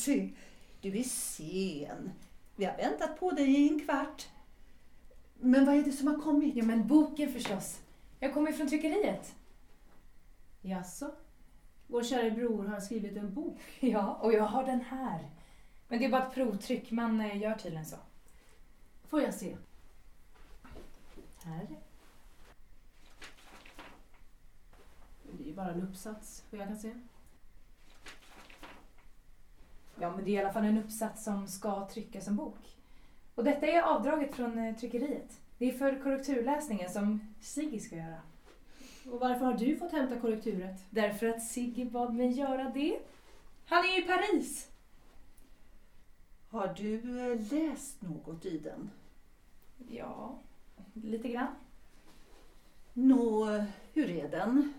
Mitzi, du är sen. Vi har väntat på dig i en kvart. Men vad är det som har kommit? Ja, men boken förstås. Jag kommer från tryckeriet. Jaså? Vår kära bror har skrivit en bok. Ja, och jag har den här. Men det är bara ett provtryck, man eh, gör tydligen så. Får jag se? Här. Det är ju bara en uppsats, vad jag kan se. Ja, men det är i alla fall en uppsats som ska tryckas som bok. Och detta är avdraget från eh, tryckeriet. Det är för korrekturläsningen som Sigge ska göra. Och varför har du fått hämta korrekturet? Därför att Sigge bad mig göra det. Han är i Paris. Har du eh, läst något i den? Ja, lite grann. Nå, hur är den?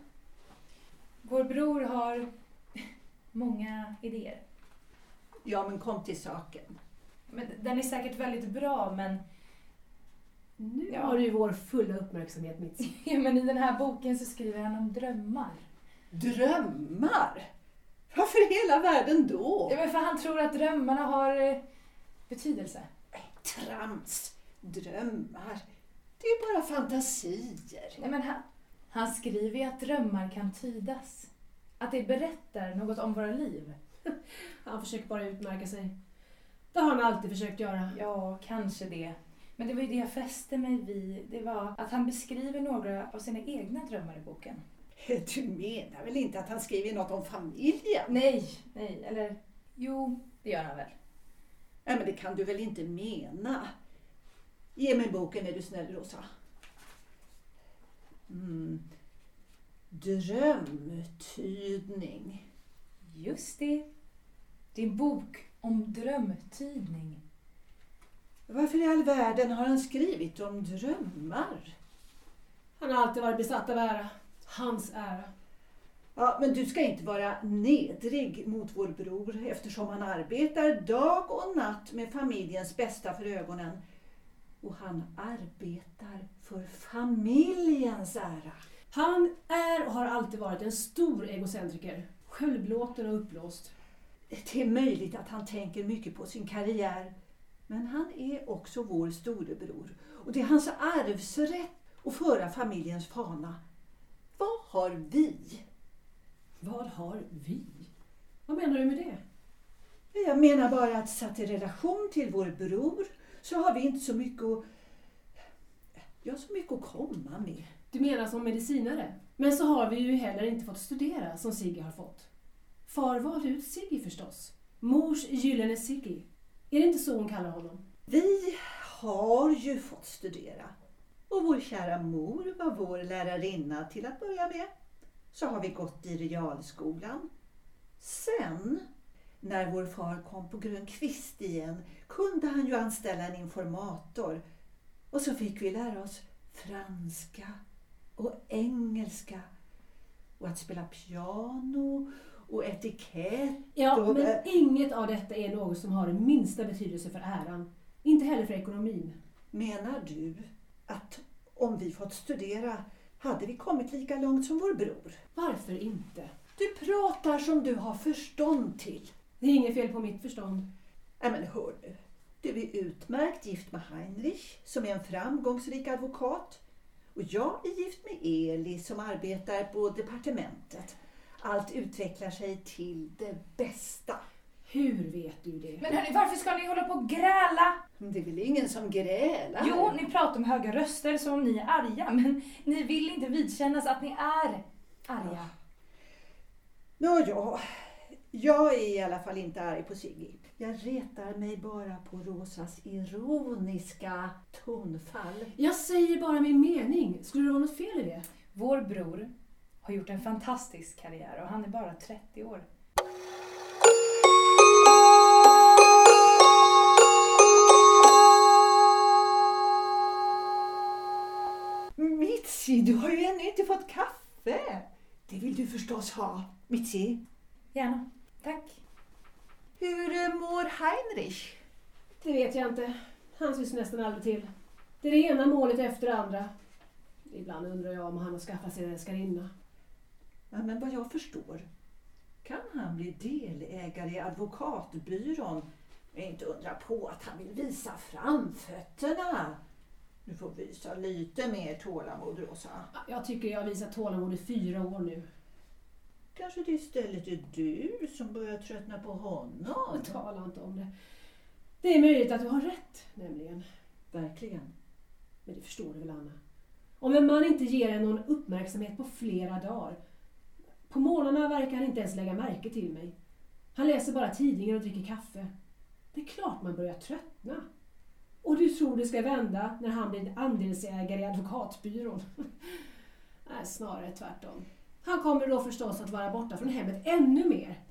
Vår bror har många idéer. Ja, men kom till saken. Men den är säkert väldigt bra, men, Nu Ja. har du ju vår fulla uppmärksamhet Mitzi. ja, men i den här boken så skriver han om drömmar. Drömmar? Varför i hela världen då? Ja, men för han tror att drömmarna har eh, betydelse. Trams! Drömmar? Det är bara fantasier. Nej, men han, han skriver ju att drömmar kan tydas. Att det berättar något om våra liv. Han försöker bara utmärka sig. Det har han alltid försökt göra. Ja, kanske det. Men det var ju det jag fäste mig vid. Det var att han beskriver några av sina egna drömmar i boken. Du menar väl inte att han skriver något om familjen? Nej, nej, eller jo, det gör han väl. Nej, men det kan du väl inte mena? Ge mig boken är du snäll, Rosa. Mm. Drömtydning. Just det. En bok om drömtydning. Varför i all världen har han skrivit om drömmar? Han har alltid varit besatt av ära. Hans ära. Ja, men du ska inte vara nedrig mot vår bror eftersom han arbetar dag och natt med familjens bästa för ögonen. Och han arbetar för familjens ära. Han är och har alltid varit en stor egocentriker. Självbelåten och uppblåst. Det är möjligt att han tänker mycket på sin karriär. Men han är också vår storebror. Och det är hans arvsrätt att föra familjens fana. Vad har vi? Vad har vi? Vad menar du med det? Jag menar bara att satt i relation till vår bror så har vi inte så mycket att, ja, så mycket att komma med. Du menar som medicinare? Men så har vi ju heller inte fått studera som Sigge har fått. Far valde ut Sigge förstås. Mors gyllene Sigge. Är det inte så hon kallar honom? Vi har ju fått studera. Och vår kära mor var vår lärarinna till att börja med. Så har vi gått i realskolan. Sen, när vår far kom på grön kvist igen, kunde han ju anställa en informator. Och så fick vi lära oss franska och engelska och att spela piano och etikett. Ja, och, men eh, inget av detta är något som har den minsta betydelse för äran. Inte heller för ekonomin. Menar du att om vi fått studera hade vi kommit lika långt som vår bror? Varför inte? Du pratar som du har förstånd till. Det är inget fel på mitt förstånd. Nej men hör nu. Du är utmärkt gift med Heinrich som är en framgångsrik advokat. Och jag är gift med Eli som arbetar på departementet. Allt utvecklar sig till det bästa. Hur vet du det? Men hörni, varför ska ni hålla på och gräla? Det är väl ingen som grälar? Jo, ni pratar om höga röster som om ni är arga, men ni vill inte vidkännas att ni är arga. Nå, ja, jag är i alla fall inte arg på Sigge. Jag retar mig bara på Rosas ironiska tonfall. Jag säger bara min mening. Skulle det vara något fel i det? Vår bror har gjort en fantastisk karriär och han är bara 30 år. Mitzi, du har ju ännu inte fått kaffe. Det vill du förstås ha. Mitzi, Gärna. Tack. hur eh, mår Heinrich? Det vet jag inte. Han syns nästan aldrig till. Det är det ena målet efter det andra. Ibland undrar jag om han har skaffat sig en älskarinna. Ja, men vad jag förstår kan han bli delägare i advokatbyrån. Men inte undra på att han vill visa framfötterna. Du får visa lite mer tålamod, Rosa. Jag tycker jag har visat tålamod i fyra år nu. Kanske det istället är du som börjar tröttna på honom? Tala inte om det. Det är möjligt att du har rätt, nämligen. Verkligen. Men det förstår du väl, Anna? Om en man inte ger en någon uppmärksamhet på flera dagar. På morgnarna verkar han inte ens lägga märke till mig. Han läser bara tidningen och dricker kaffe. Det är klart man börjar tröttna. Och du tror det ska vända när han blir andelsägare i advokatbyrån? Nej, snarare tvärtom. Han kommer då förstås att vara borta från hemmet ännu mer.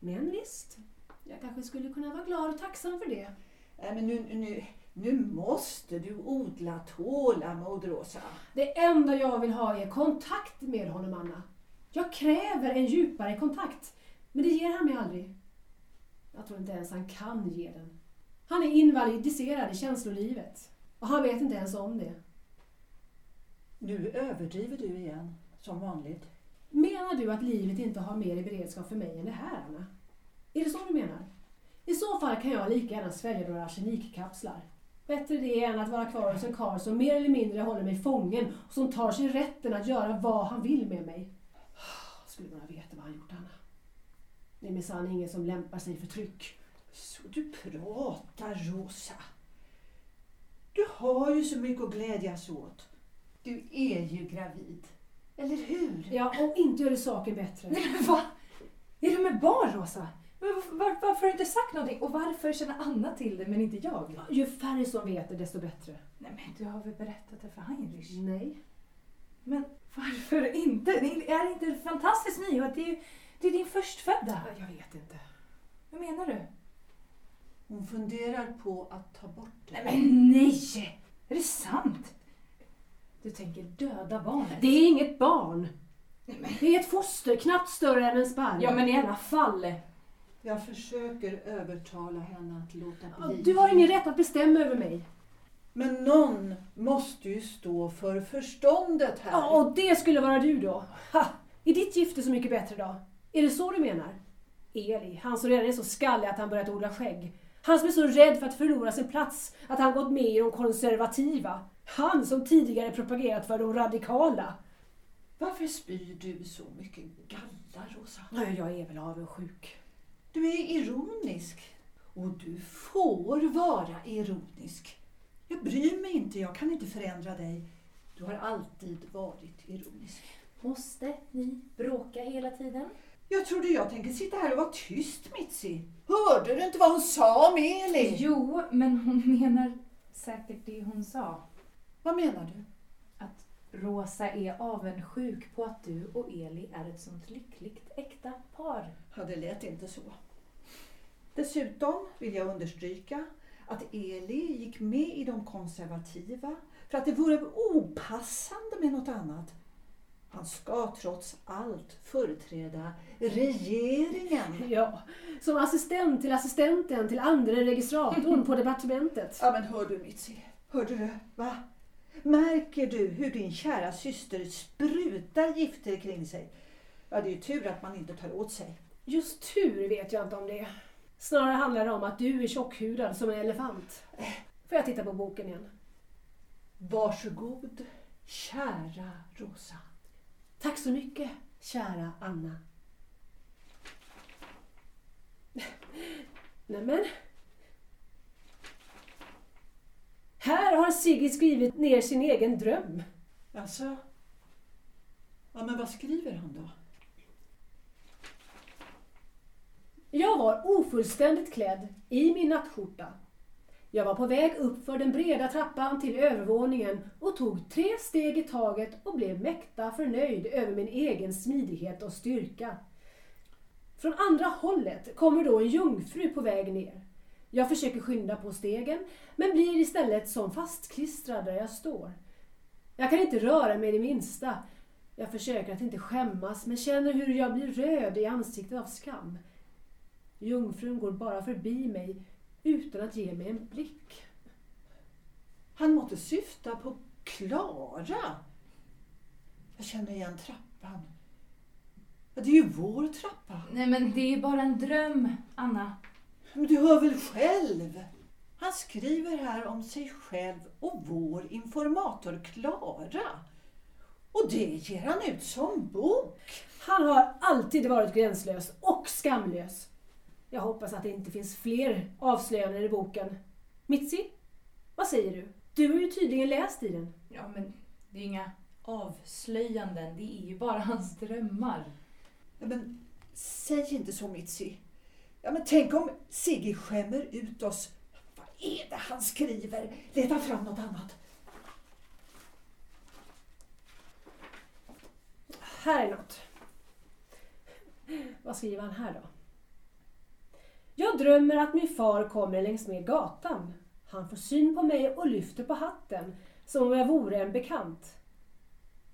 Men visst, jag kanske skulle kunna vara glad och tacksam för det. Nej, men nu, nu, nu måste du odla tålamod, Rosa. Det enda jag vill ha är kontakt med honom, Anna. Jag kräver en djupare kontakt. Men det ger han mig aldrig. Jag tror inte ens han kan ge den. Han är invalidiserad i känslolivet. Och han vet inte ens om det. Nu överdriver du igen, som vanligt. Menar du att livet inte har mer i beredskap för mig än det här, Anna? Är det så du menar? I så fall kan jag lika gärna svälja några arsenikkapslar. Bättre det än att vara kvar hos en karl som mer eller mindre håller mig fången och som tar sig rätten att göra vad han vill med mig. Skulle bara veta vad han gjort, Anna. Det är minsann ingen som lämpar sig för tryck. Så du pratar, Rosa. Du har ju så mycket att glädjas åt. Du är ju gravid. Eller hur? Ja, och inte gör det saken bättre. Nej men va? Är du med barn Rosa? Var, var, varför har du inte sagt någonting? Och varför känner Anna till det men inte jag? Ju färre som vet det, desto bättre. Nej men du har väl berättat det för Heinrich? Nej. Men varför inte? Det är det inte en fantastisk nyhet? Det är ju det är din förstfödda. Jag vet inte. Vad menar du? Hon funderar på att ta bort det. Nej men nej! Är det sant? Du tänker döda barnet? Det är inget barn. Nej, men. Det är ett foster, knappt större än en sparv. Ja men i alla fall. Jag försöker övertala henne att låta Ja, bli. Du har ingen rätt att bestämma över mig. Men någon måste ju stå för förståndet här. Ja, och det skulle vara du då. Ha! Är ditt gifte så mycket bättre då? Är det så du menar? Eli, han som redan är så skallig att han börjat odla skägg. Han som är så rädd för att förlora sin plats att han gått med i de konservativa. Han som tidigare propagerat för de radikala. Varför spyr du så mycket galla, Rosa? Nej, Jag är väl avundsjuk. Du är ironisk. Och du får vara ironisk. Jag bryr mig inte, jag kan inte förändra dig. Du har alltid varit ironisk. Måste ni bråka hela tiden? Jag trodde jag tänkte sitta här och vara tyst, Mitzi. Hörde du inte vad hon sa om Eli? Jo, men hon menar säkert det hon sa. Vad menar du? Att Rosa är avundsjuk på att du och Eli är ett sånt lyckligt äkta par. Ja, det lät inte så. Dessutom vill jag understryka att Eli gick med i de konservativa för att det vore opassande med något annat. Han ska trots allt företräda regeringen. Ja, som assistent till assistenten till andre registratorn på departementet. Ja, men hör du Mitzi? Hörde du? Va? Märker du hur din kära syster sprutar gifter kring sig? Ja, det är ju tur att man inte tar åt sig. Just tur vet jag inte om det. Snarare handlar det om att du är tjockhudad som en elefant. Får jag titta på boken igen? Varsågod, kära Rosa. Tack så mycket, kära Anna. Nämen. Här har Sigge skrivit ner sin egen dröm. Alltså? Ja, men vad skriver han då? Jag var ofullständigt klädd i min nattskjorta. Jag var på väg upp för den breda trappan till övervåningen och tog tre steg i taget och blev mäkta förnöjd över min egen smidighet och styrka. Från andra hållet kommer då en jungfru på väg ner. Jag försöker skynda på stegen men blir istället som fastklistrad där jag står. Jag kan inte röra mig det minsta. Jag försöker att inte skämmas men känner hur jag blir röd i ansiktet av skam. Jungfrun går bara förbi mig utan att ge mig en blick. Han måtte syfta på Klara. Jag känner igen trappan. Det är ju vår trappa. Nej men det är bara en dröm, Anna. Men du hör väl själv? Han skriver här om sig själv och vår informator Klara. Och det ger han ut som bok. Han har alltid varit gränslös och skamlös. Jag hoppas att det inte finns fler avslöjanden i boken. Mitzi, vad säger du? Du har ju tydligen läst i den. Ja men det är inga avslöjanden, det är ju bara hans drömmar. Ja, men säg inte så Mitzi. Ja, men tänk om Sigge skämmer ut oss. Vad är det han skriver? Leta fram något annat. Här är något. Vad skriver han här då? Jag drömmer att min far kommer längs med gatan. Han får syn på mig och lyfter på hatten som om jag vore en bekant.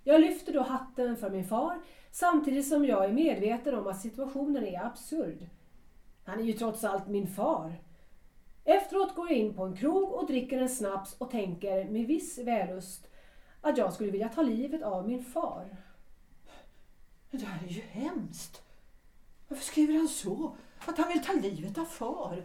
Jag lyfter då hatten för min far samtidigt som jag är medveten om att situationen är absurd. Han är ju trots allt min far. Efteråt går jag in på en krog och dricker en snaps och tänker med viss vällust att jag skulle vilja ta livet av min far. Men det här är ju hemskt. Varför skriver han så? Att han vill ta livet av far?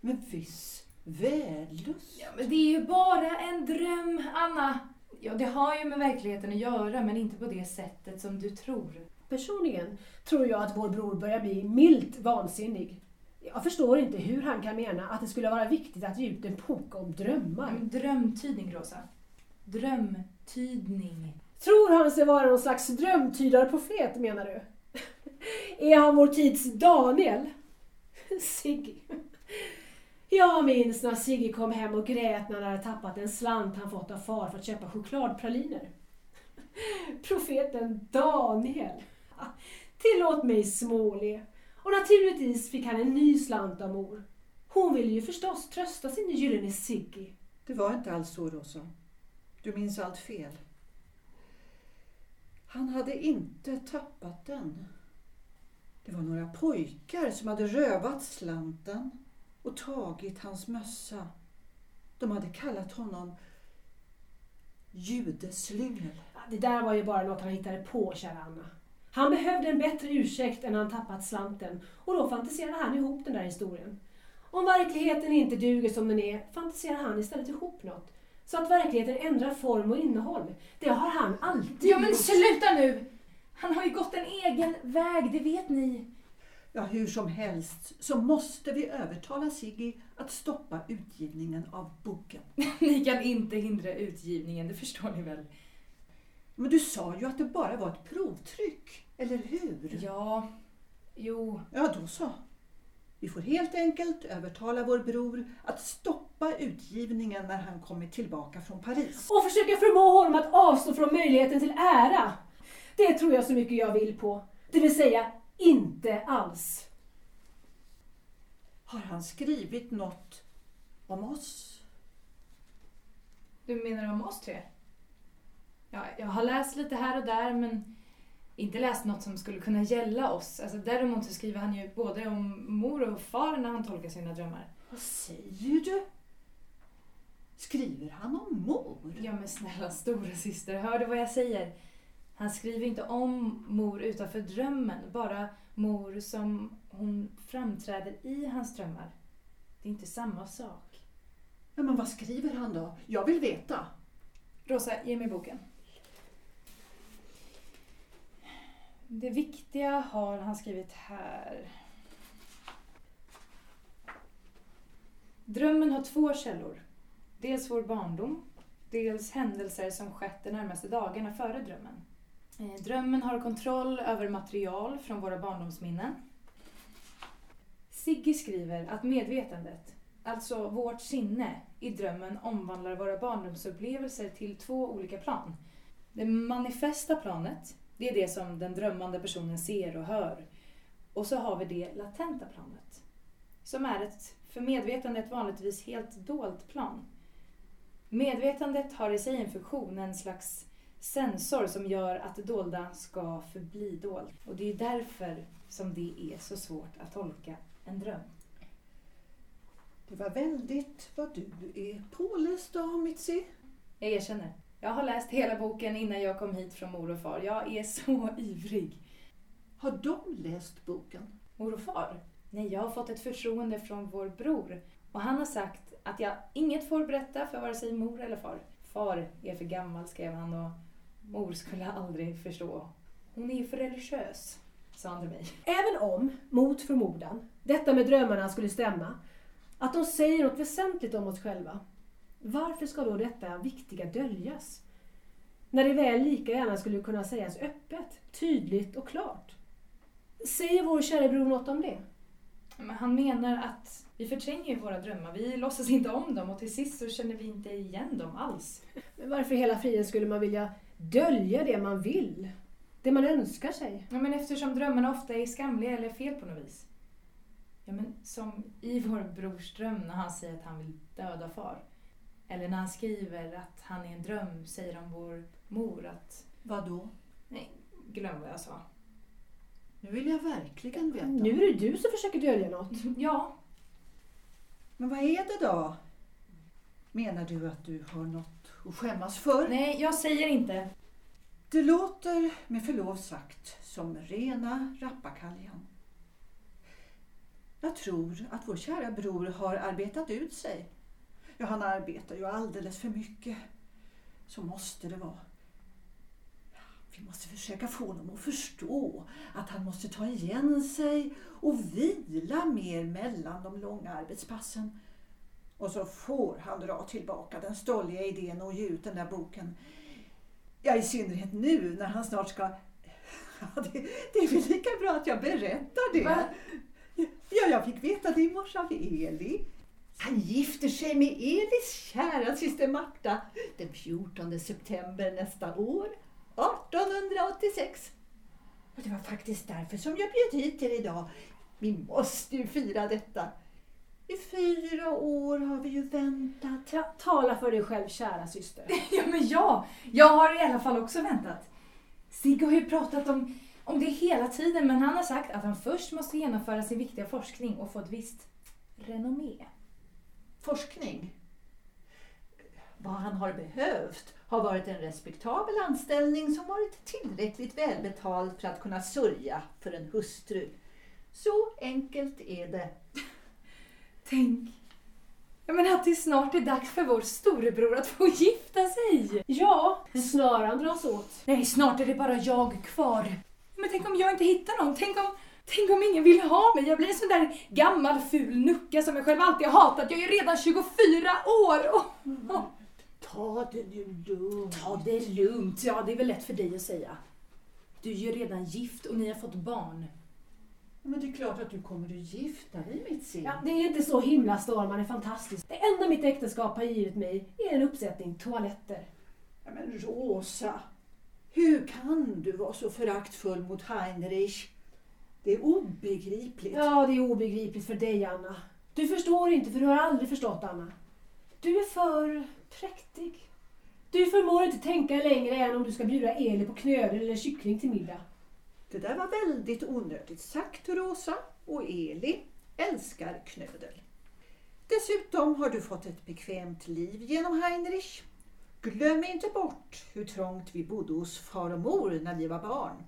Med viss vällust. Ja men det är ju bara en dröm, Anna. Ja det har ju med verkligheten att göra men inte på det sättet som du tror. Personligen tror jag att vår bror börjar bli milt vansinnig. Jag förstår inte hur han kan mena att det skulle vara viktigt att ge ut en bok om drömmar. Mm, Drömtydning, Rosa. Drömtydning. Tror han sig vara någon slags drömtydarprofet menar du? Är han vår tids Daniel? Sigge. Jag minns när Sigge kom hem och grät när han hade tappat en slant han fått av far för att köpa chokladpraliner. Profeten Daniel. Tillåt mig småle. Och naturligtvis fick han en ny slant av mor. Hon ville ju förstås trösta sin gyllene Sigge. Det var inte alls så, Rosa. Du minns allt fel. Han hade inte tappat den. Det var några pojkar som hade rövat slanten och tagit hans mössa. De hade kallat honom judeslyngel. Det där var ju bara något han hittade på, kära Anna. Han behövde en bättre ursäkt än han tappat slanten och då fantiserade han ihop den där historien. Om verkligheten inte duger som den är fantiserar han istället ihop något. Så att verkligheten ändrar form och innehåll. Det har han alltid Ja men sluta nu! Han har ju gått en egen väg, det vet ni. Ja, hur som helst så måste vi övertala Siggy att stoppa utgivningen av boken. Ni kan inte hindra utgivningen, det förstår ni väl? Men du sa ju att det bara var ett provtryck, eller hur? Ja, jo. Ja, då så. Vi får helt enkelt övertala vår bror att stoppa utgivningen när han kommer tillbaka från Paris. Och försöka förmå honom att avstå från möjligheten till ära. Det tror jag så mycket jag vill på. Det vill säga, inte alls. Har han skrivit något om oss? Du menar om oss tre? Ja, jag har läst lite här och där men inte läst något som skulle kunna gälla oss. Alltså, däremot så skriver han ju både om mor och far när han tolkar sina drömmar. Vad säger du? Skriver han om mor? Ja men snälla stora syster, hör du vad jag säger? Han skriver inte om mor utanför drömmen, bara mor som hon framträder i hans drömmar. Det är inte samma sak. Ja, men vad skriver han då? Jag vill veta. Rosa, ge mig boken. Det viktiga har han skrivit här. Drömmen har två källor. Dels vår barndom, dels händelser som skett de närmaste dagarna före drömmen. Eh, drömmen har kontroll över material från våra barndomsminnen. Sigge skriver att medvetandet, alltså vårt sinne, i drömmen omvandlar våra barndomsupplevelser till två olika plan. Det manifesta planet, det är det som den drömmande personen ser och hör. Och så har vi det latenta planet, som är ett för medvetandet vanligtvis helt dolt plan. Medvetandet har i sig en funktion, en slags sensor som gör att det dolda ska förbli dolt. Och det är därför som det är så svårt att tolka en dröm. Det var väldigt vad du är påläst av, Mitzi. Jag erkänner. Jag har läst hela boken innan jag kom hit från mor och far. Jag är så ivrig. Har de läst boken? Mor och far? Nej, jag har fått ett förtroende från vår bror och han har sagt att jag inget får berätta för vare sig mor eller far. Far är för gammal, skrev han och mor skulle aldrig förstå. Hon är för religiös, sa han till mig. Även om, mot förmodan, detta med drömmarna skulle stämma, att de säger något väsentligt om oss själva, varför ska då detta viktiga döljas? När det väl lika gärna skulle kunna sägas öppet, tydligt och klart. Säger vår kära bror något om det? Men han menar att vi förtränger våra drömmar. Vi låtsas inte om dem och till sist så känner vi inte igen dem alls. Men varför i hela friden skulle man vilja dölja det man vill? Det man önskar sig? Ja, men eftersom drömmarna ofta är skamliga eller fel på något vis. Ja, men som i vår brors dröm när han säger att han vill döda far. Eller när han skriver att han är en dröm säger om vår mor att... Vad då? Nej, glöm vad jag sa. Nu vill jag verkligen veta. Nu är det du som försöker dölja något. Ja, Men vad är det då? Menar du att du har något att skämmas för? nej, jag säger inte. Det låter med förlov sagt som rena rappakaljan. Jag tror att vår kära bror har arbetat ut sig. Ja, han arbetar ju alldeles för mycket. Så måste det vara. Vi måste försöka få honom att förstå att han måste ta igen sig och vila mer mellan de långa arbetspassen. Och så får han dra tillbaka den stolliga idén och ge ut den där boken. Ja, i synnerhet nu när han snart ska... Ja, det, det är väl lika bra att jag berättar det. Va? Ja, jag fick veta det i morse av Eli. Han gifter sig med Elis kära syster Marta den 14 september nästa år, 1886. Och det var faktiskt därför som jag bjöd hit er idag. Vi måste ju fira detta. I fyra år har vi ju väntat. Ta, tala för dig själv, kära syster. Ja, men ja, jag har i alla fall också väntat. Sigge har ju pratat om, om det hela tiden men han har sagt att han först måste genomföra sin viktiga forskning och få ett visst renommé. Forskning. Vad han har behövt har varit en respektabel anställning som varit tillräckligt välbetald för att kunna sörja för en hustru. Så enkelt är det. Tänk, jag menar att det snart är dags för vår storebror att få gifta sig. Ja, snaran dras åt. Nej, snart är det bara jag kvar. Men tänk om jag inte hittar någon? Tänk om, tänk om ingen vill ha mig? Jag blir en sån där gammal ful nucka som jag själv alltid har hatat. Jag är ju redan 24 år! Och, Ta det nu lugnt. Ta det lugnt. Ja, det är väl lätt för dig att säga. Du är ju redan gift och ni har fått barn. Men det är klart att du kommer att gifta dig mitt sin. Ja, det är inte så himla storman är fantastiskt. Det enda mitt äktenskap har givit mig är en uppsättning toaletter. Ja, men Rosa, hur kan du vara så föraktfull mot Heinrich? Det är obegripligt. Ja, det är obegripligt för dig, Anna. Du förstår inte, för du har aldrig förstått, Anna. Du är för präktig. Du förmår inte tänka längre än om du ska bjuda Eli på knödel eller kyckling till middag. Det där var väldigt onödigt sagt Rosa och Eli älskar knödel. Dessutom har du fått ett bekvämt liv genom Heinrich. Glöm inte bort hur trångt vi bodde hos far och mor när vi var barn.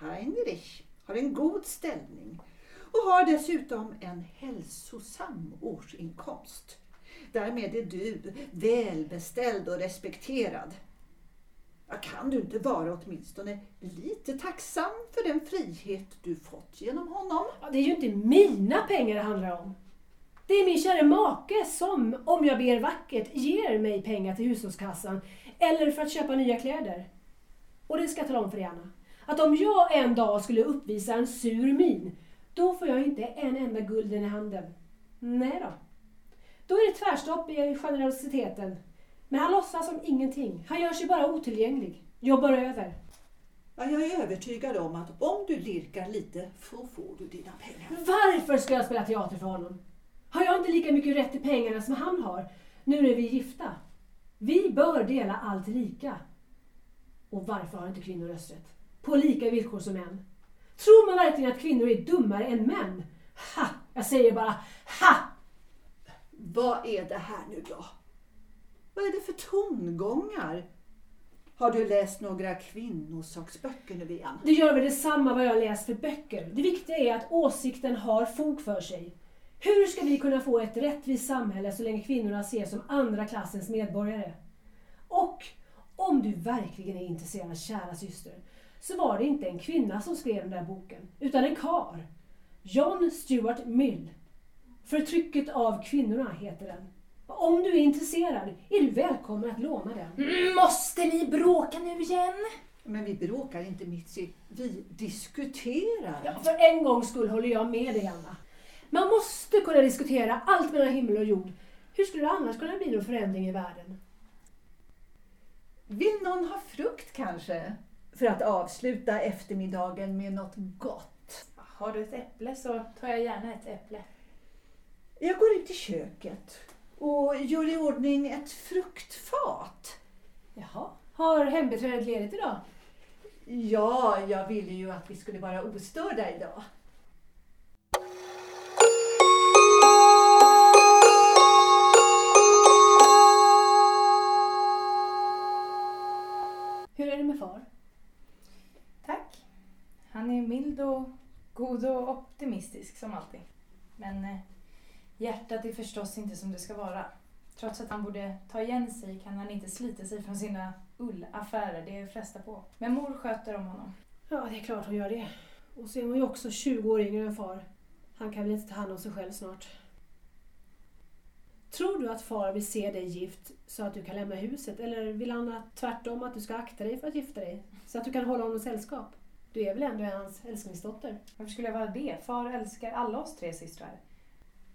Heinrich har en god ställning och har dessutom en hälsosam årsinkomst. Därmed är du välbeställd och respekterad. Ja, kan du inte vara åtminstone lite tacksam för den frihet du fått genom honom? Ja, det är ju inte mina pengar det handlar om. Det är min kära make som, om jag ber vackert, ger mig pengar till hushållskassan eller för att köpa nya kläder. Och det ska jag tala om för dig, Anna. Att om jag en dag skulle uppvisa en sur min, då får jag inte en enda gulden i handen. Nej då. Då är det tvärstopp i generositeten. Men han låtsas som ingenting. Han gör sig bara otillgänglig. Jobbar över. Ja, jag är övertygad om att om du lirkar lite så får du dina pengar. Varför ska jag spela teater för honom? Har jag inte lika mycket rätt till pengarna som han har, nu när vi är gifta? Vi bör dela allt lika. Och varför har inte kvinnor rösträtt? På lika villkor som män. Tror man verkligen att kvinnor är dummare än män? Ha! Jag säger bara ha! Vad är det här nu då? Vad är det för tongångar? Har du läst några kvinnosaksböcker nu igen? Det gör väl detsamma vad jag läst för böcker. Det viktiga är att åsikten har fog för sig. Hur ska vi kunna få ett rättvist samhälle så länge kvinnorna ses som andra klassens medborgare? Och om du verkligen är intresserad, kära syster, så var det inte en kvinna som skrev den där boken, utan en kar. John Stuart Mill. Förtrycket av kvinnorna heter den. Om du är intresserad är du välkommen att låna den. Mm, Måste ni bråka nu igen? Men vi bråkar inte Mitzi. Vi diskuterar. Ja, för en gångs skull håller jag med dig, Anna. Man måste kunna diskutera allt mellan himmel och jord. Hur skulle det annars kunna bli någon förändring i världen? Vill någon ha frukt kanske? För att avsluta eftermiddagen med något gott. Har du ett äpple så tar jag gärna ett äpple. Jag går ut i köket och gör i ordning ett fruktfat. Jaha. Har hembiträdet ledigt idag? Ja, jag ville ju att vi skulle vara ostörda idag. God och optimistisk som alltid. Men eh, hjärtat är förstås inte som det ska vara. Trots att han borde ta igen sig kan han inte slita sig från sina ullaffärer, det frestar på. Men mor sköter om honom. Ja, det är klart hon gör det. Och så är hon ju också 20 år yngre än far. Han kan väl inte ta hand om sig själv snart. Tror du att far vill se dig gift så att du kan lämna huset? Eller vill han att tvärtom att du ska akta dig för att gifta dig? Så att du kan hålla honom sällskap? Du är väl ändå hans älsklingsdotter? Varför skulle jag vara det? Far älskar alla oss tre systrar.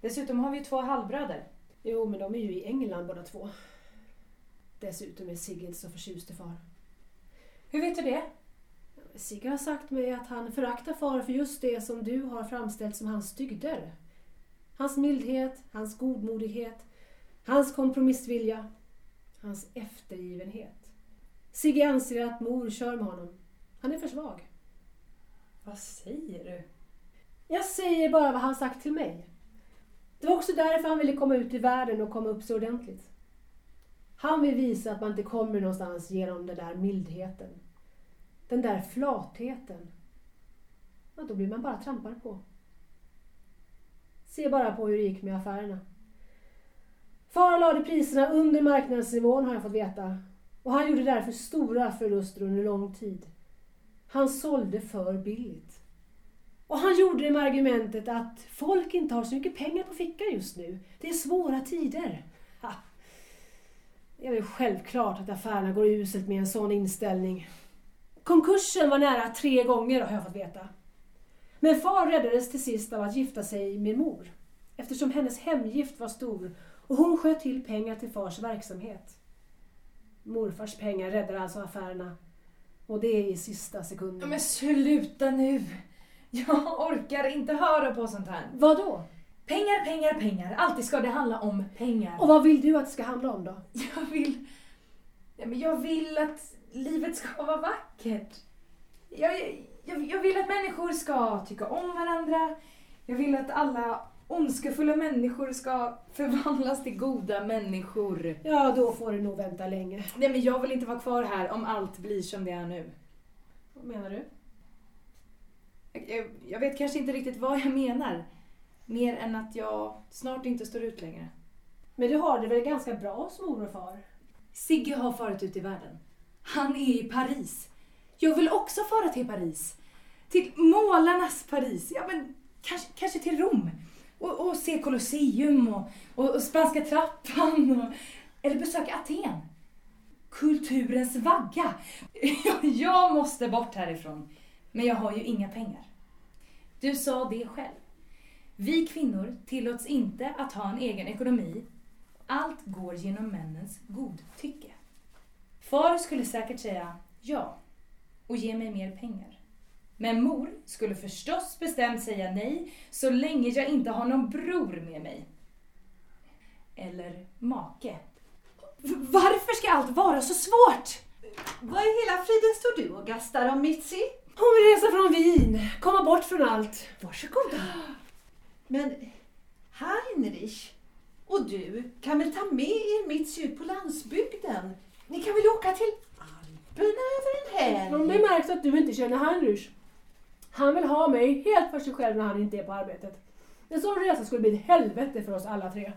Dessutom har vi ju två halvbröder. Jo, men de är ju i England båda två. Dessutom är Sigrid så förtjust i far. Hur vet du det? Sigge har sagt mig att han föraktar far för just det som du har framställt som hans dygder. Hans mildhet, hans godmodighet, hans kompromissvilja, hans eftergivenhet. Sigge anser att mor kör med honom. Han är för svag. Vad säger du? Jag säger bara vad han sagt till mig. Det var också därför han ville komma ut i världen och komma upp så ordentligt. Han vill visa att man inte kommer någonstans genom den där mildheten. Den där flatheten. Ja, då blir man bara trampad på. Se bara på hur det gick med affärerna. Far lade priserna under marknadsnivån har jag fått veta. Och han gjorde därför stora förluster under lång tid. Han sålde för billigt. Och han gjorde det med argumentet att folk inte har så mycket pengar på fickan just nu. Det är svåra tider. Ha. Det är väl självklart att affärerna går uselt med en sån inställning. Konkursen var nära tre gånger har jag fått veta. Men far räddades till sist av att gifta sig med mor. Eftersom hennes hemgift var stor och hon sköt till pengar till fars verksamhet. Morfars pengar räddade alltså affärerna. Och det är i sista sekunden. Men sluta nu! Jag orkar inte höra på sånt här. Vad då? Pengar, pengar, pengar. Alltid ska det handla om pengar. Och vad vill du att det ska handla om då? Jag vill... Ja, men jag vill att livet ska vara vackert. Jag, jag, jag vill att människor ska tycka om varandra. Jag vill att alla ondskefulla människor ska förvandlas till goda människor. Ja, då får du nog vänta länge. Nej, men jag vill inte vara kvar här om allt blir som det är nu. Vad menar du? Jag, jag, jag vet kanske inte riktigt vad jag menar. Mer än att jag snart inte står ut längre. Men du har det väl ganska bra hos mor och far? Sigge har farit ut i världen. Han är i Paris. Jag vill också fara till Paris. Till målarnas Paris. Ja, men kanske, kanske till Rom. Och, och se Colosseum och, och, och Spanska trappan. Och, eller besöka Aten. Kulturens vagga. Jag måste bort härifrån. Men jag har ju inga pengar. Du sa det själv. Vi kvinnor tillåts inte att ha en egen ekonomi. Allt går genom männens godtycke. Far skulle säkert säga ja och ge mig mer pengar. Men mor skulle förstås bestämt säga nej så länge jag inte har någon bror med mig. Eller make. Varför ska allt vara så svårt? Vad i hela friden står du och gastar om Mitzi? Hon vill resa från Wien, komma bort från allt. Varsågoda. Men Heinrich och du kan väl ta med er Mitzi ut på landsbygden? Ni kan väl åka till över en Om det helg. märks att du inte känner Heinrich. Han vill ha mig helt för sig själv när han inte är på arbetet. En sån resa skulle bli ett helvete för oss alla tre.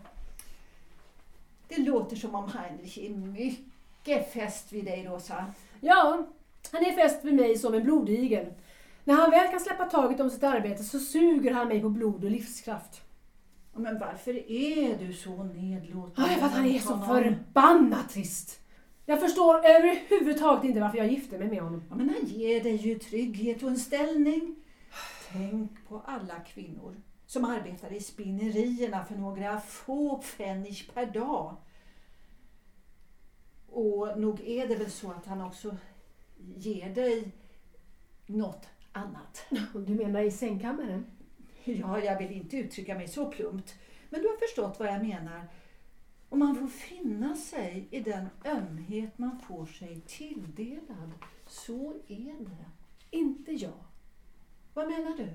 Det låter som om Heinrich är mycket fäst vid dig, Rosa. Ja, han är fäst vid mig som en blodigel. När han väl kan släppa taget om sitt arbete så suger han mig på blod och livskraft. Men varför är du så nedlåtande? Ja, för att han är så förbannat trist. Jag förstår överhuvudtaget inte varför jag gifte mig med honom. Ja, men han ger dig ju trygghet och en ställning. Tänk på alla kvinnor som arbetar i spinnerierna för några få pfennig per dag. Och nog är det väl så att han också ger dig något annat. Du menar i sängkammaren? Ja, jag vill inte uttrycka mig så plumpt. Men du har förstått vad jag menar. Och man får finna sig i den ömhet man får sig tilldelad. Så är det. Inte jag. Vad menar du?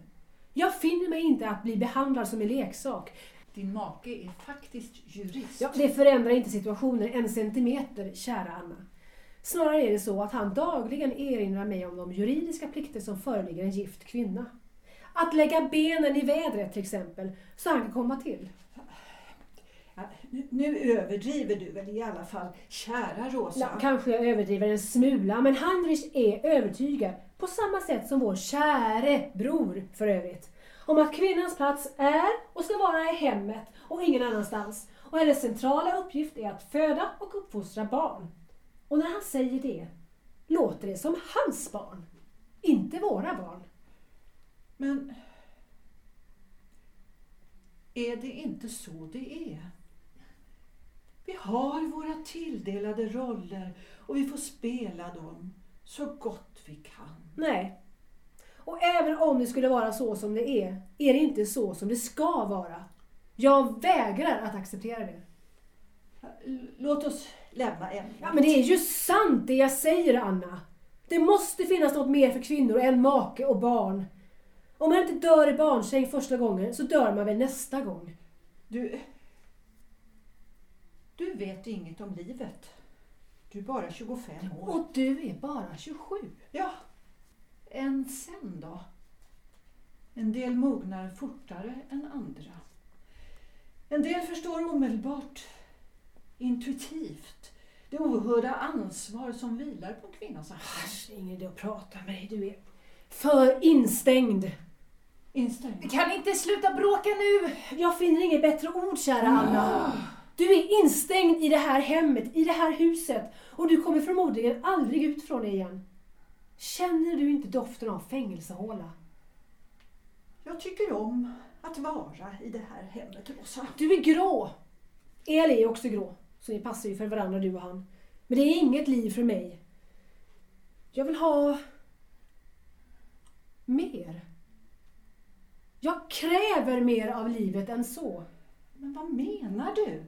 Jag finner mig inte att bli behandlad som en leksak. Din make är faktiskt jurist. Ja, det förändrar inte situationen en centimeter, kära Anna. Snarare är det så att han dagligen erinrar mig om de juridiska plikter som föreligger en gift kvinna. Att lägga benen i vädret till exempel, så han kan komma till. Nu överdriver du väl i alla fall, kära Rosa. Ja, kanske jag överdriver en smula, men Heinrich är övertygad, på samma sätt som vår käre bror för övrigt, om att kvinnans plats är och ska vara i hemmet och ingen annanstans. Och hennes centrala uppgift är att föda och uppfostra barn. Och när han säger det, låter det som hans barn, inte våra barn. Men är det inte så det är? Vi har våra tilldelade roller och vi får spela dem så gott vi kan. Nej. Och även om det skulle vara så som det är, är det inte så som det ska vara. Jag vägrar att acceptera det. Låt oss lämna ämnet. Ja, men det är ju sant det jag säger, Anna. Det måste finnas något mer för kvinnor än make och barn. Om man inte dör i barnsäng första gången så dör man väl nästa gång. Du, du vet inget om livet. Du är bara 25 år. Och du är bara 27. Ja, än sen då? En del mognar fortare än andra. En del förstår omedelbart, intuitivt, det oerhörda ansvar som vilar på en kvinnas axlar. Äsch, ingen idé att prata med dig. Du är för instängd. Instängd. Kan ni inte sluta bråka nu? Jag finner inget bättre ord, kära Anna. Du är instängd i det här hemmet, i det här huset och du kommer förmodligen aldrig ut från det igen. Känner du inte doften av fängelsehåla? Jag tycker om att vara i det här hemmet, Rosa. Du är grå. Eli är också grå, så ni passar ju för varandra du och han. Men det är inget liv för mig. Jag vill ha mer. Jag kräver mer av livet än så. Men vad menar du?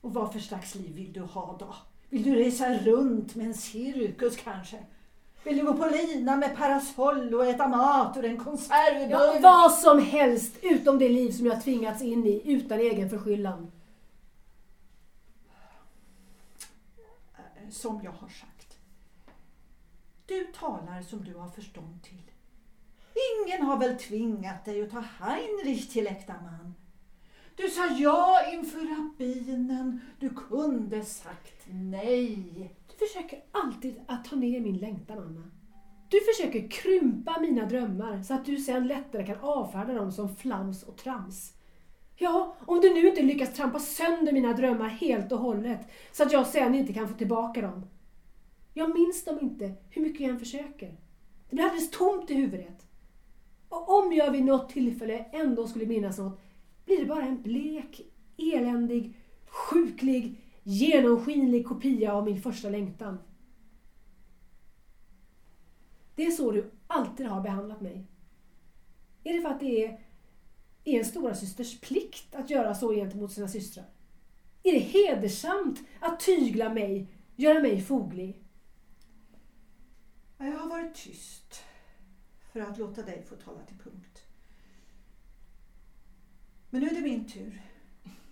Och vad för slags liv vill du ha då? Vill du resa runt med en cirkus kanske? Vill du gå på lina med parasoll och äta mat ur en Ja, konservburk? vad som helst utom det liv som jag tvingats in i utan egen förskyllan. Som jag har sagt. Du talar som du har förstånd till. Ingen har väl tvingat dig att ta Heinrich till äkta man. Du sa ja inför rabbinen. Du kunde sagt nej. Du försöker alltid att ta ner min längtan, Anna. Du försöker krympa mina drömmar så att du sen lättare kan avfärda dem som flams och trams. Ja, om du nu inte lyckas trampa sönder mina drömmar helt och hållet så att jag sen inte kan få tillbaka dem. Jag minns dem inte hur mycket jag än försöker. Det blir alldeles tomt i huvudet. Och om jag vid något tillfälle ändå skulle minnas något blir det bara en blek, eländig, sjuklig, genomskinlig kopia av min första längtan. Det är så du alltid har behandlat mig. Är det för att det är, är en stora systers plikt att göra så gentemot sina systrar? Är det hedersamt att tygla mig, göra mig foglig? Jag har varit tyst för att låta dig få tala till punkt. Men nu är det min tur.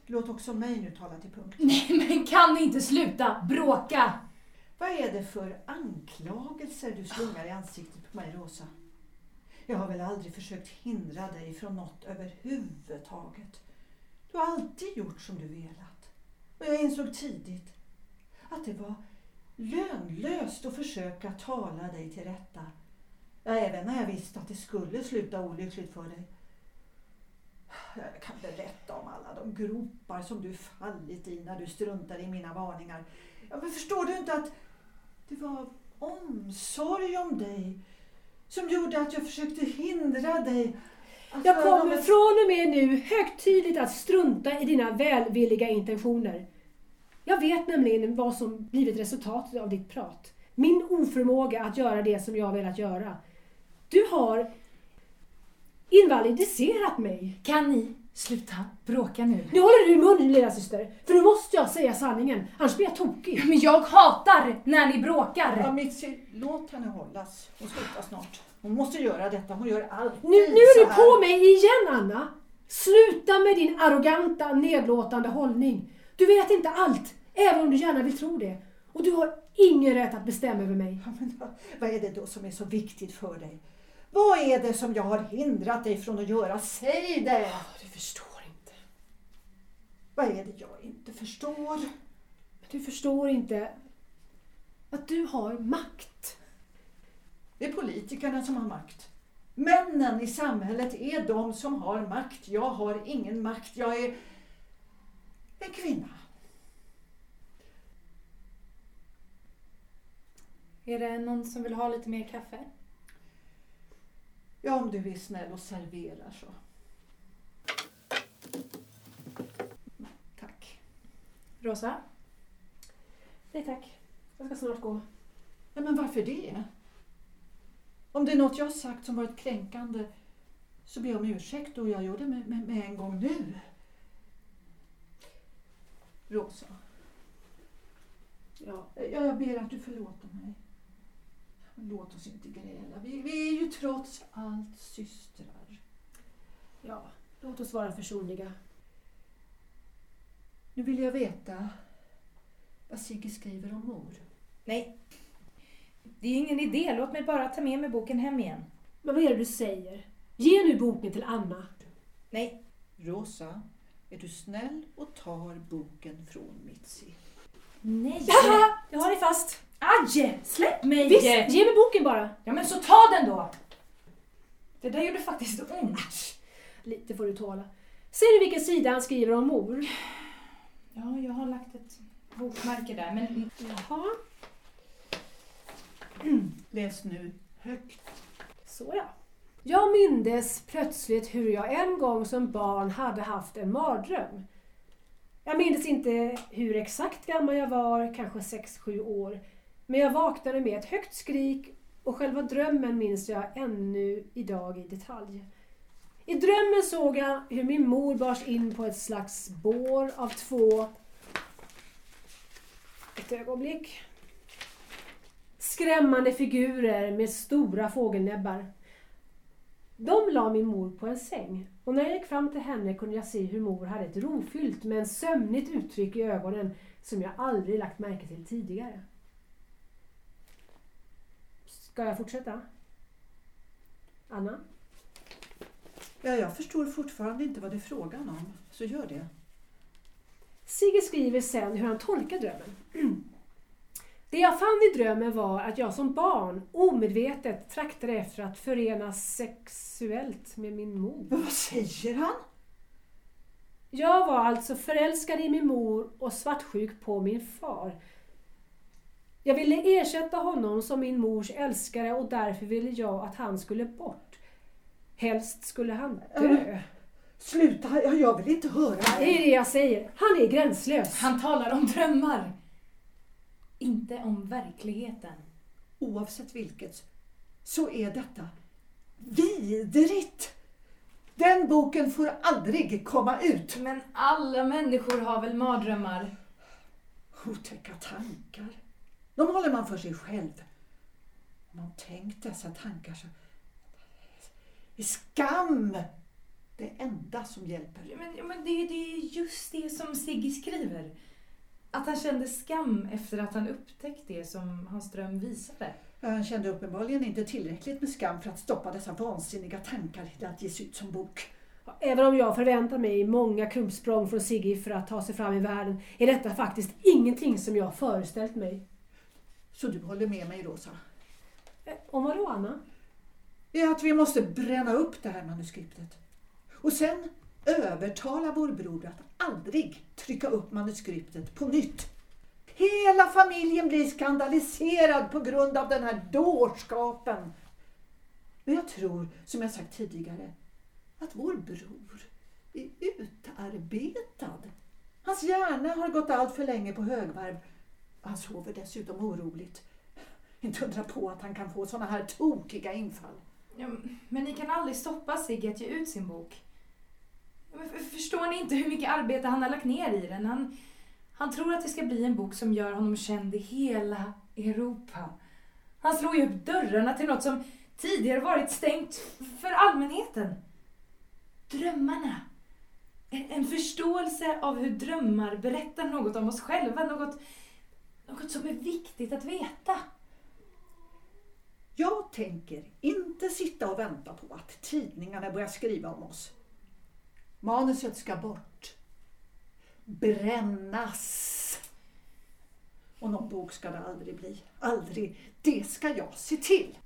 Låt också mig nu tala till punkt. Nej, men kan ni inte sluta bråka? Vad är det för anklagelser du slungar i ansiktet på mig, Rosa? Jag har väl aldrig försökt hindra dig från något överhuvudtaget. Du har alltid gjort som du velat. Och jag insåg tidigt att det var lönlöst att försöka tala dig till rätta. Även när jag visste att det skulle sluta olyckligt för dig. Jag kan berätta om alla de gropar som du fallit i när du struntade i mina varningar. Ja, men förstår du inte att det var omsorg om dig som gjorde att jag försökte hindra dig att Jag kommer ett- från och med nu högtidligt att strunta i dina välvilliga intentioner. Jag vet nämligen vad som blivit resultatet av ditt prat. Min oförmåga att göra det som jag velat göra. Du har invalidiserat mig. Kan ni sluta bråka nu? Nu håller du mun lilla syster, för nu måste jag säga sanningen, annars blir jag tokig. Men jag hatar när ni bråkar! Ja, Mitzi, låt henne hållas. Hon slutar snart. Hon måste göra detta. Hon gör alltid Nu, nu är du på mig igen Anna! Sluta med din arroganta, nedlåtande hållning. Du vet inte allt, även om du gärna vill tro det. Och du har ingen rätt att bestämma över mig. Ja, men vad är det då som är så viktigt för dig? Vad är det som jag har hindrat dig från att göra? Säg det! Du förstår inte. Vad är det jag inte förstår? Du förstår inte att du har makt. Det är politikerna som har makt. Männen i samhället är de som har makt. Jag har ingen makt. Jag är en kvinna. Är det någon som vill ha lite mer kaffe? Ja, om du är snäll och serverar så. Tack. Rosa? Nej tack, jag ska snart gå. Ja, men varför det? Om det är något jag har sagt som varit kränkande så ber jag om ursäkt och jag gör det med, med, med en gång nu. Rosa, Ja, jag, jag ber att du förlåter mig. Låt oss inte gräla. Vi, vi är ju trots allt systrar. ja, låt oss vara försonliga. Nu vill jag veta vad Sigge skriver om mor. Nej. Det är ingen idé. Låt mig bara ta med mig boken hem igen. Men vad är det du säger? Ge nu boken till Anna. Nej. Rosa, är du snäll och tar boken från Mitzi? Nej! Jag har dig fast. Aj! Släpp mig! Visst, ge mig boken bara. Ja men så ta den då! Det där gjorde faktiskt ont. Lite får du tåla. Ser du vilken sida han skriver om mor? Ja, jag har lagt ett bokmärke där men Jaha, Läs nu högt. så ja. Jag mindes plötsligt hur jag en gång som barn hade haft en mardröm. Jag minns inte hur exakt gammal jag var, kanske 6-7 år. Men jag vaknade med ett högt skrik och själva drömmen minns jag ännu idag i detalj. I drömmen såg jag hur min mor bars in på ett slags bår av två... Ett ögonblick. Skrämmande figurer med stora fågelnäbbar. De la min mor på en säng och när jag gick fram till henne kunde jag se hur mor hade ett rofyllt men sömnigt uttryck i ögonen som jag aldrig lagt märke till tidigare. Ska jag fortsätta? Anna? Ja, jag förstår fortfarande inte vad det är frågan om, så gör det. Sigge skriver sen hur han tolkar drömmen. Det jag fann i drömmen var att jag som barn omedvetet traktade efter att förenas sexuellt med min mor. Men vad säger han? Jag var alltså förälskad i min mor och svartsjuk på min far. Jag ville ersätta honom som min mors älskare och därför ville jag att han skulle bort. Helst skulle han dö. Sluta, jag, jag vill inte höra Det är det jag säger. Han är gränslös. han talar om drömmar. Inte om verkligheten. Oavsett vilket så är detta vidrigt. Den boken får aldrig komma ut. Men alla människor har väl mardrömmar? Otäcka tankar. De håller man för sig själv. Om man tänkt dessa tankar så är skam det enda som hjälper. Men, men det, det är just det som Sigge skriver. att han kände skam efter att han upptäckt det som hans dröm visade. Han kände uppenbarligen inte tillräckligt med skam för att stoppa dessa vansinniga tankar till att ges ut som bok. Även om jag förväntar mig många krumpsprång från Sigge för att ta sig fram i världen är detta faktiskt ingenting som jag föreställt mig. Så du håller med mig Rosa? Eh, Om vad då Anna? att vi måste bränna upp det här manuskriptet. Och sen övertala vår bror att aldrig trycka upp manuskriptet på nytt. Hela familjen blir skandaliserad på grund av den här dårskapen. Men jag tror, som jag sagt tidigare, att vår bror är utarbetad. Hans hjärna har gått allt för länge på högvarv. Han sover dessutom oroligt. Inte undra på att han kan få såna här tokiga infall. Ja, men ni kan aldrig stoppa Sigge att ge ut sin bok. Förstår ni inte hur mycket arbete han har lagt ner i den? Han, han tror att det ska bli en bok som gör honom känd i hela Europa. Han slår ju upp dörrarna till något som tidigare varit stängt för allmänheten. Drömmarna. En, en förståelse av hur drömmar berättar något om oss själva. Något, något som är viktigt att veta. Jag tänker inte sitta och vänta på att tidningarna börjar skriva om oss. Manuset ska bort. Brännas. Och någon bok ska det aldrig bli. Aldrig. Det ska jag se till.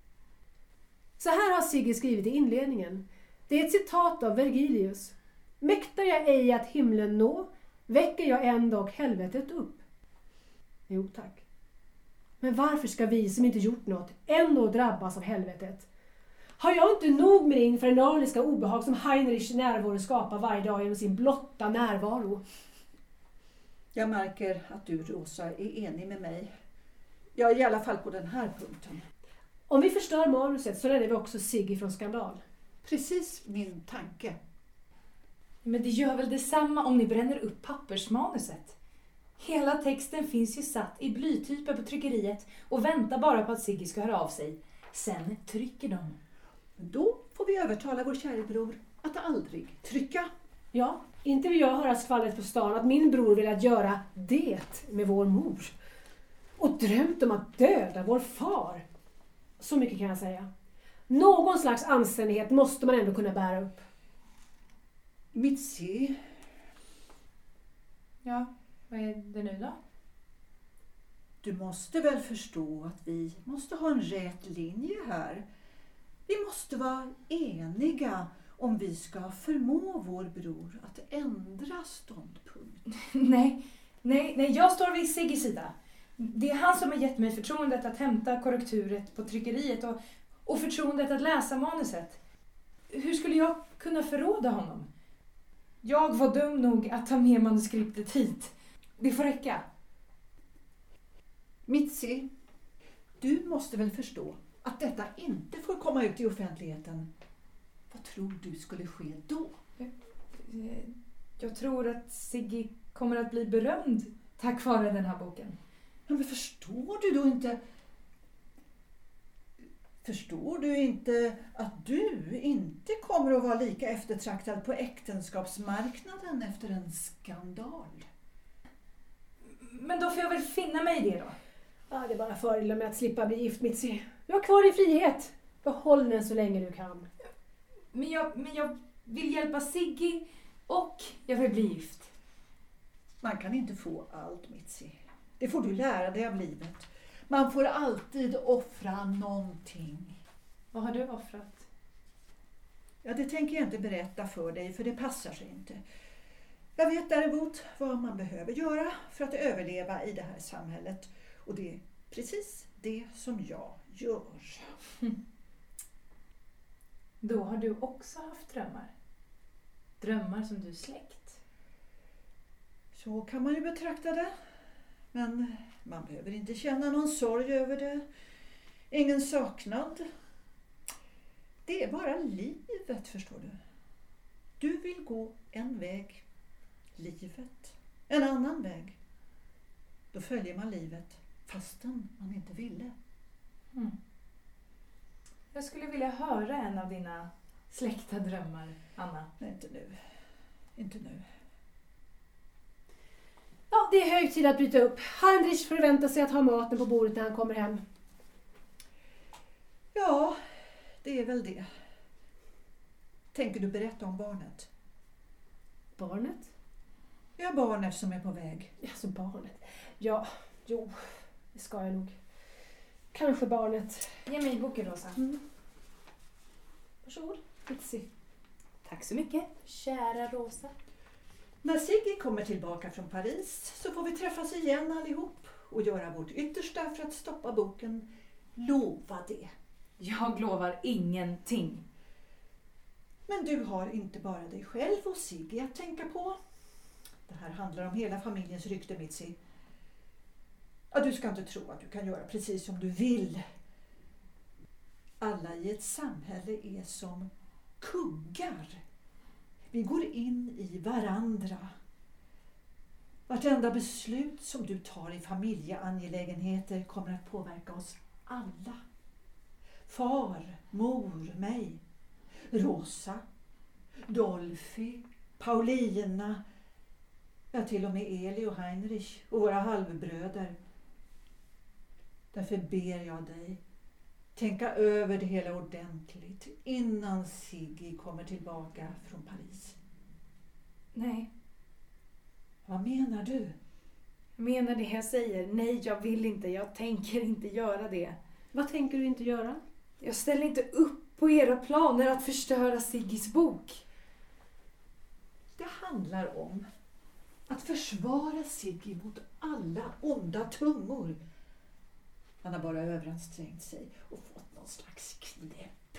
Så här har Sigge skrivit i inledningen. Det är ett citat av Vergilius. Mäktar jag ej att himlen nå, väcker jag ändock helvetet upp. Jo tack. Men varför ska vi som inte gjort något ändå drabbas av helvetet? Har jag inte nog med det infernaliska obehag som Heinrichs närvaro skapar varje dag genom sin blotta närvaro? Jag märker att du, Rosa, är enig med mig. Ja, i alla fall på den här punkten. Om vi förstör manuset så räddar vi också Sigge från skandal. Precis min tanke. Men det gör väl detsamma om ni bränner upp pappersmanuset? Hela texten finns ju satt i blytyper på tryckeriet och väntar bara på att Sigge ska höra av sig. Sen trycker de. Då får vi övertala vår käre bror att aldrig trycka. Ja, inte vill jag höra skvallret på stan att min bror velat göra det med vår mor. Och drömt om att döda vår far. Så mycket kan jag säga. Någon slags anständighet måste man ändå kunna bära upp. Mitzi, Ja, vad är det nu då? du måste väl förstå att vi måste ha en rät linje här. Vi måste vara eniga om vi ska förmå vår bror att ändra ståndpunkt. nej, nej, nej, jag står vid Sigges sida. Det är han som har gett mig förtroendet att hämta korrekturet på tryckeriet och, och förtroendet att läsa manuset. Hur skulle jag kunna förråda honom? Jag var dum nog att ta med manuskriptet hit. Det får räcka. Mitzi, du måste väl förstå att detta inte får komma ut i offentligheten. Vad tror du skulle ske då? Jag tror att Sigge kommer att bli berömd tack vare den här boken. Ja, men förstår du då inte? Förstår du inte att du inte kommer att vara lika eftertraktad på äktenskapsmarknaden efter en skandal? Men då får jag väl finna mig i det då. Ja, det är bara fördelar med att slippa bli gift, Mitzi. Du har kvar din frihet. Behåll den så länge du kan. Men jag, men jag vill hjälpa Sigge och jag vill bli gift. Man kan inte få allt, Mitzi. Det får du lära dig av livet. Man får alltid offra någonting. Vad har du offrat? Ja, det tänker jag inte berätta för dig, för det passar sig inte. Jag vet däremot vad man behöver göra för att överleva i det här samhället. Och det är precis det som jag gör. Då har du också haft drömmar. Drömmar som du släckt. Så kan man ju betrakta det. Men man behöver inte känna någon sorg över det. Ingen saknad. Det är bara livet, förstår du. Du vill gå en väg. Livet en annan väg. Då följer man livet fastän man inte ville. Mm. Jag skulle vilja höra en av dina släckta drömmar, Anna. Nej, inte nu. Inte nu. Ja, det är hög tid att bryta upp. Heinrich förväntar sig att ha maten på bordet när han kommer hem. Ja, det är väl det. Tänker du berätta om barnet? Barnet? Ja, barnet som är på väg. Alltså barnet. Ja, jo, det ska jag nog. Kanske barnet. Ge mig boken Rosa. Mm. Varsågod. Mitzi. Tack så mycket, kära Rosa. När Sigge kommer tillbaka från Paris så får vi träffas igen allihop och göra vårt yttersta för att stoppa boken. Lova det. Jag lovar ingenting. Men du har inte bara dig själv och Sigge att tänka på. Det här handlar om hela familjens rykte, Mitzi. Ja, du ska inte tro att du kan göra precis som du vill. Alla i ett samhälle är som kuggar. Vi går in i varandra. Vartenda beslut som du tar i familjeangelägenheter kommer att påverka oss alla. Far, mor, mig, Rosa, Dolphy, Paulina, ja till och med Eli och Heinrich och våra halvbröder. Därför ber jag dig tänka över det hela ordentligt innan Siggy kommer tillbaka från Paris. Nej, Vad menar du? jag menar det jag säger. Nej, jag vill inte. Jag tänker inte göra det. Vad tänker du inte göra? Jag ställer inte upp på era planer att förstöra Siggis bok. Det handlar om att försvara Sigge mot alla onda tungor. Han har bara överansträngt sig och fått någon slags knäpp.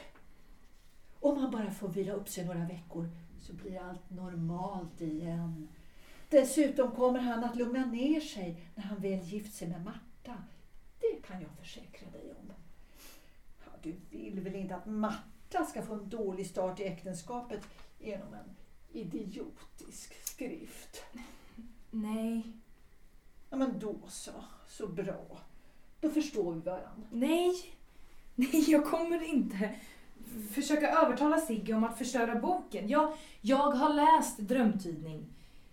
Om han bara får vila upp sig några veckor så blir allt normalt igen. Dessutom kommer han att lugna ner sig när han väl gift sig med Marta. Det kan jag försäkra dig om. Ja, du vill väl inte att Marta ska få en dålig start i äktenskapet genom en idiotisk skrift? Nej, Ja, men då så. Så bra. Då förstår vi varandra. nej, nej, jag kommer inte försöka övertala Sigge om att förstöra boken. Jag, jag har läst Drömtydning.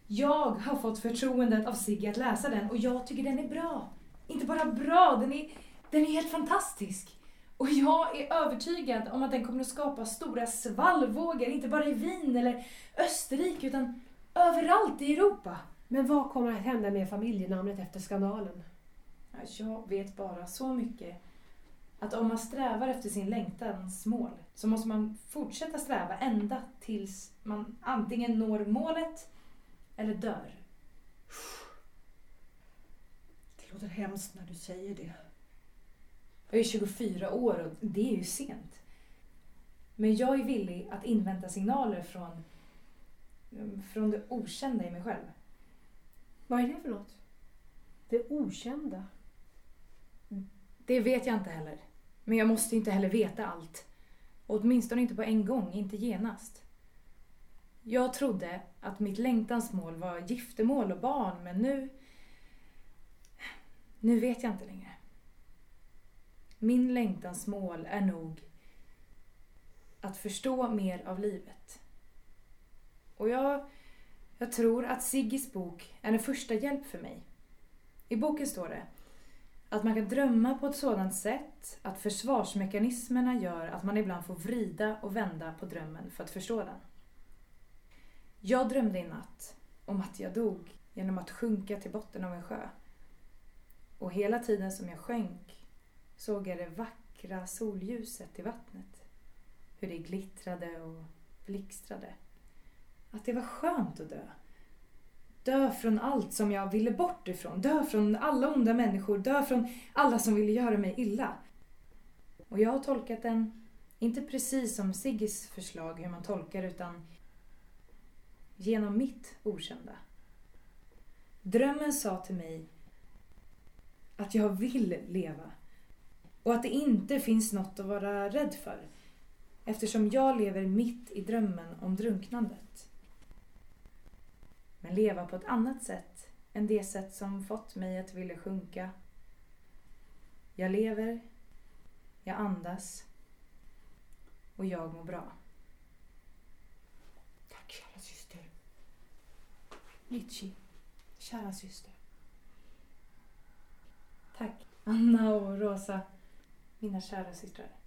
Jag har fått förtroendet av Sigge att läsa den och jag tycker den är bra. Inte bara bra, den är, den är helt fantastisk. Och jag är övertygad om att den kommer att skapa stora svallvågor, inte bara i Wien eller Österrike utan överallt i Europa. Men vad kommer att hända med familjenamnet efter skandalen? Ja, Jag vet bara så mycket att om man strävar efter sin längtans mål så måste man fortsätta sträva ända tills man antingen når målet eller dör. Det låter hemskt när du säger det. Jag är 24 år och det är ju sent. Men jag är villig att invänta signaler från, från det okända i mig själv. Vad är det för något? Det okända. Mm. Det vet jag inte heller. Men jag måste inte heller veta allt. Och åtminstone inte på en gång, inte genast. Jag trodde att mitt längtansmål var giftermål och barn, men nu... Nu vet jag inte längre. Min längtansmål är nog att förstå mer av livet. Och jag, jag tror att Siggis bok är en första hjälp för mig. I boken står det att man kan drömma på ett sådant sätt att försvarsmekanismerna gör att man ibland får vrida och vända på drömmen för att förstå den. Jag drömde i natt om att jag dog genom att sjunka till botten av en sjö. Och hela tiden som jag sjönk såg jag det vackra solljuset i vattnet. Hur det glittrade och blixtrade. Att det var skönt att dö. Dö från allt som jag ville bort ifrån. Dö från alla onda människor. Dö från alla som ville göra mig illa. Och jag har tolkat den, inte precis som Siggis förslag hur man tolkar, utan genom mitt okända. Drömmen sa till mig att jag vill leva och att det inte finns något att vara rädd för eftersom jag lever mitt i drömmen om drunknandet. Men leva på ett annat sätt än det sätt som fått mig att vilja sjunka. Jag lever, jag andas och jag mår bra. Tack kära syster. Litchi, kära syster. Tack. Anna och Rosa, mina kära systrar.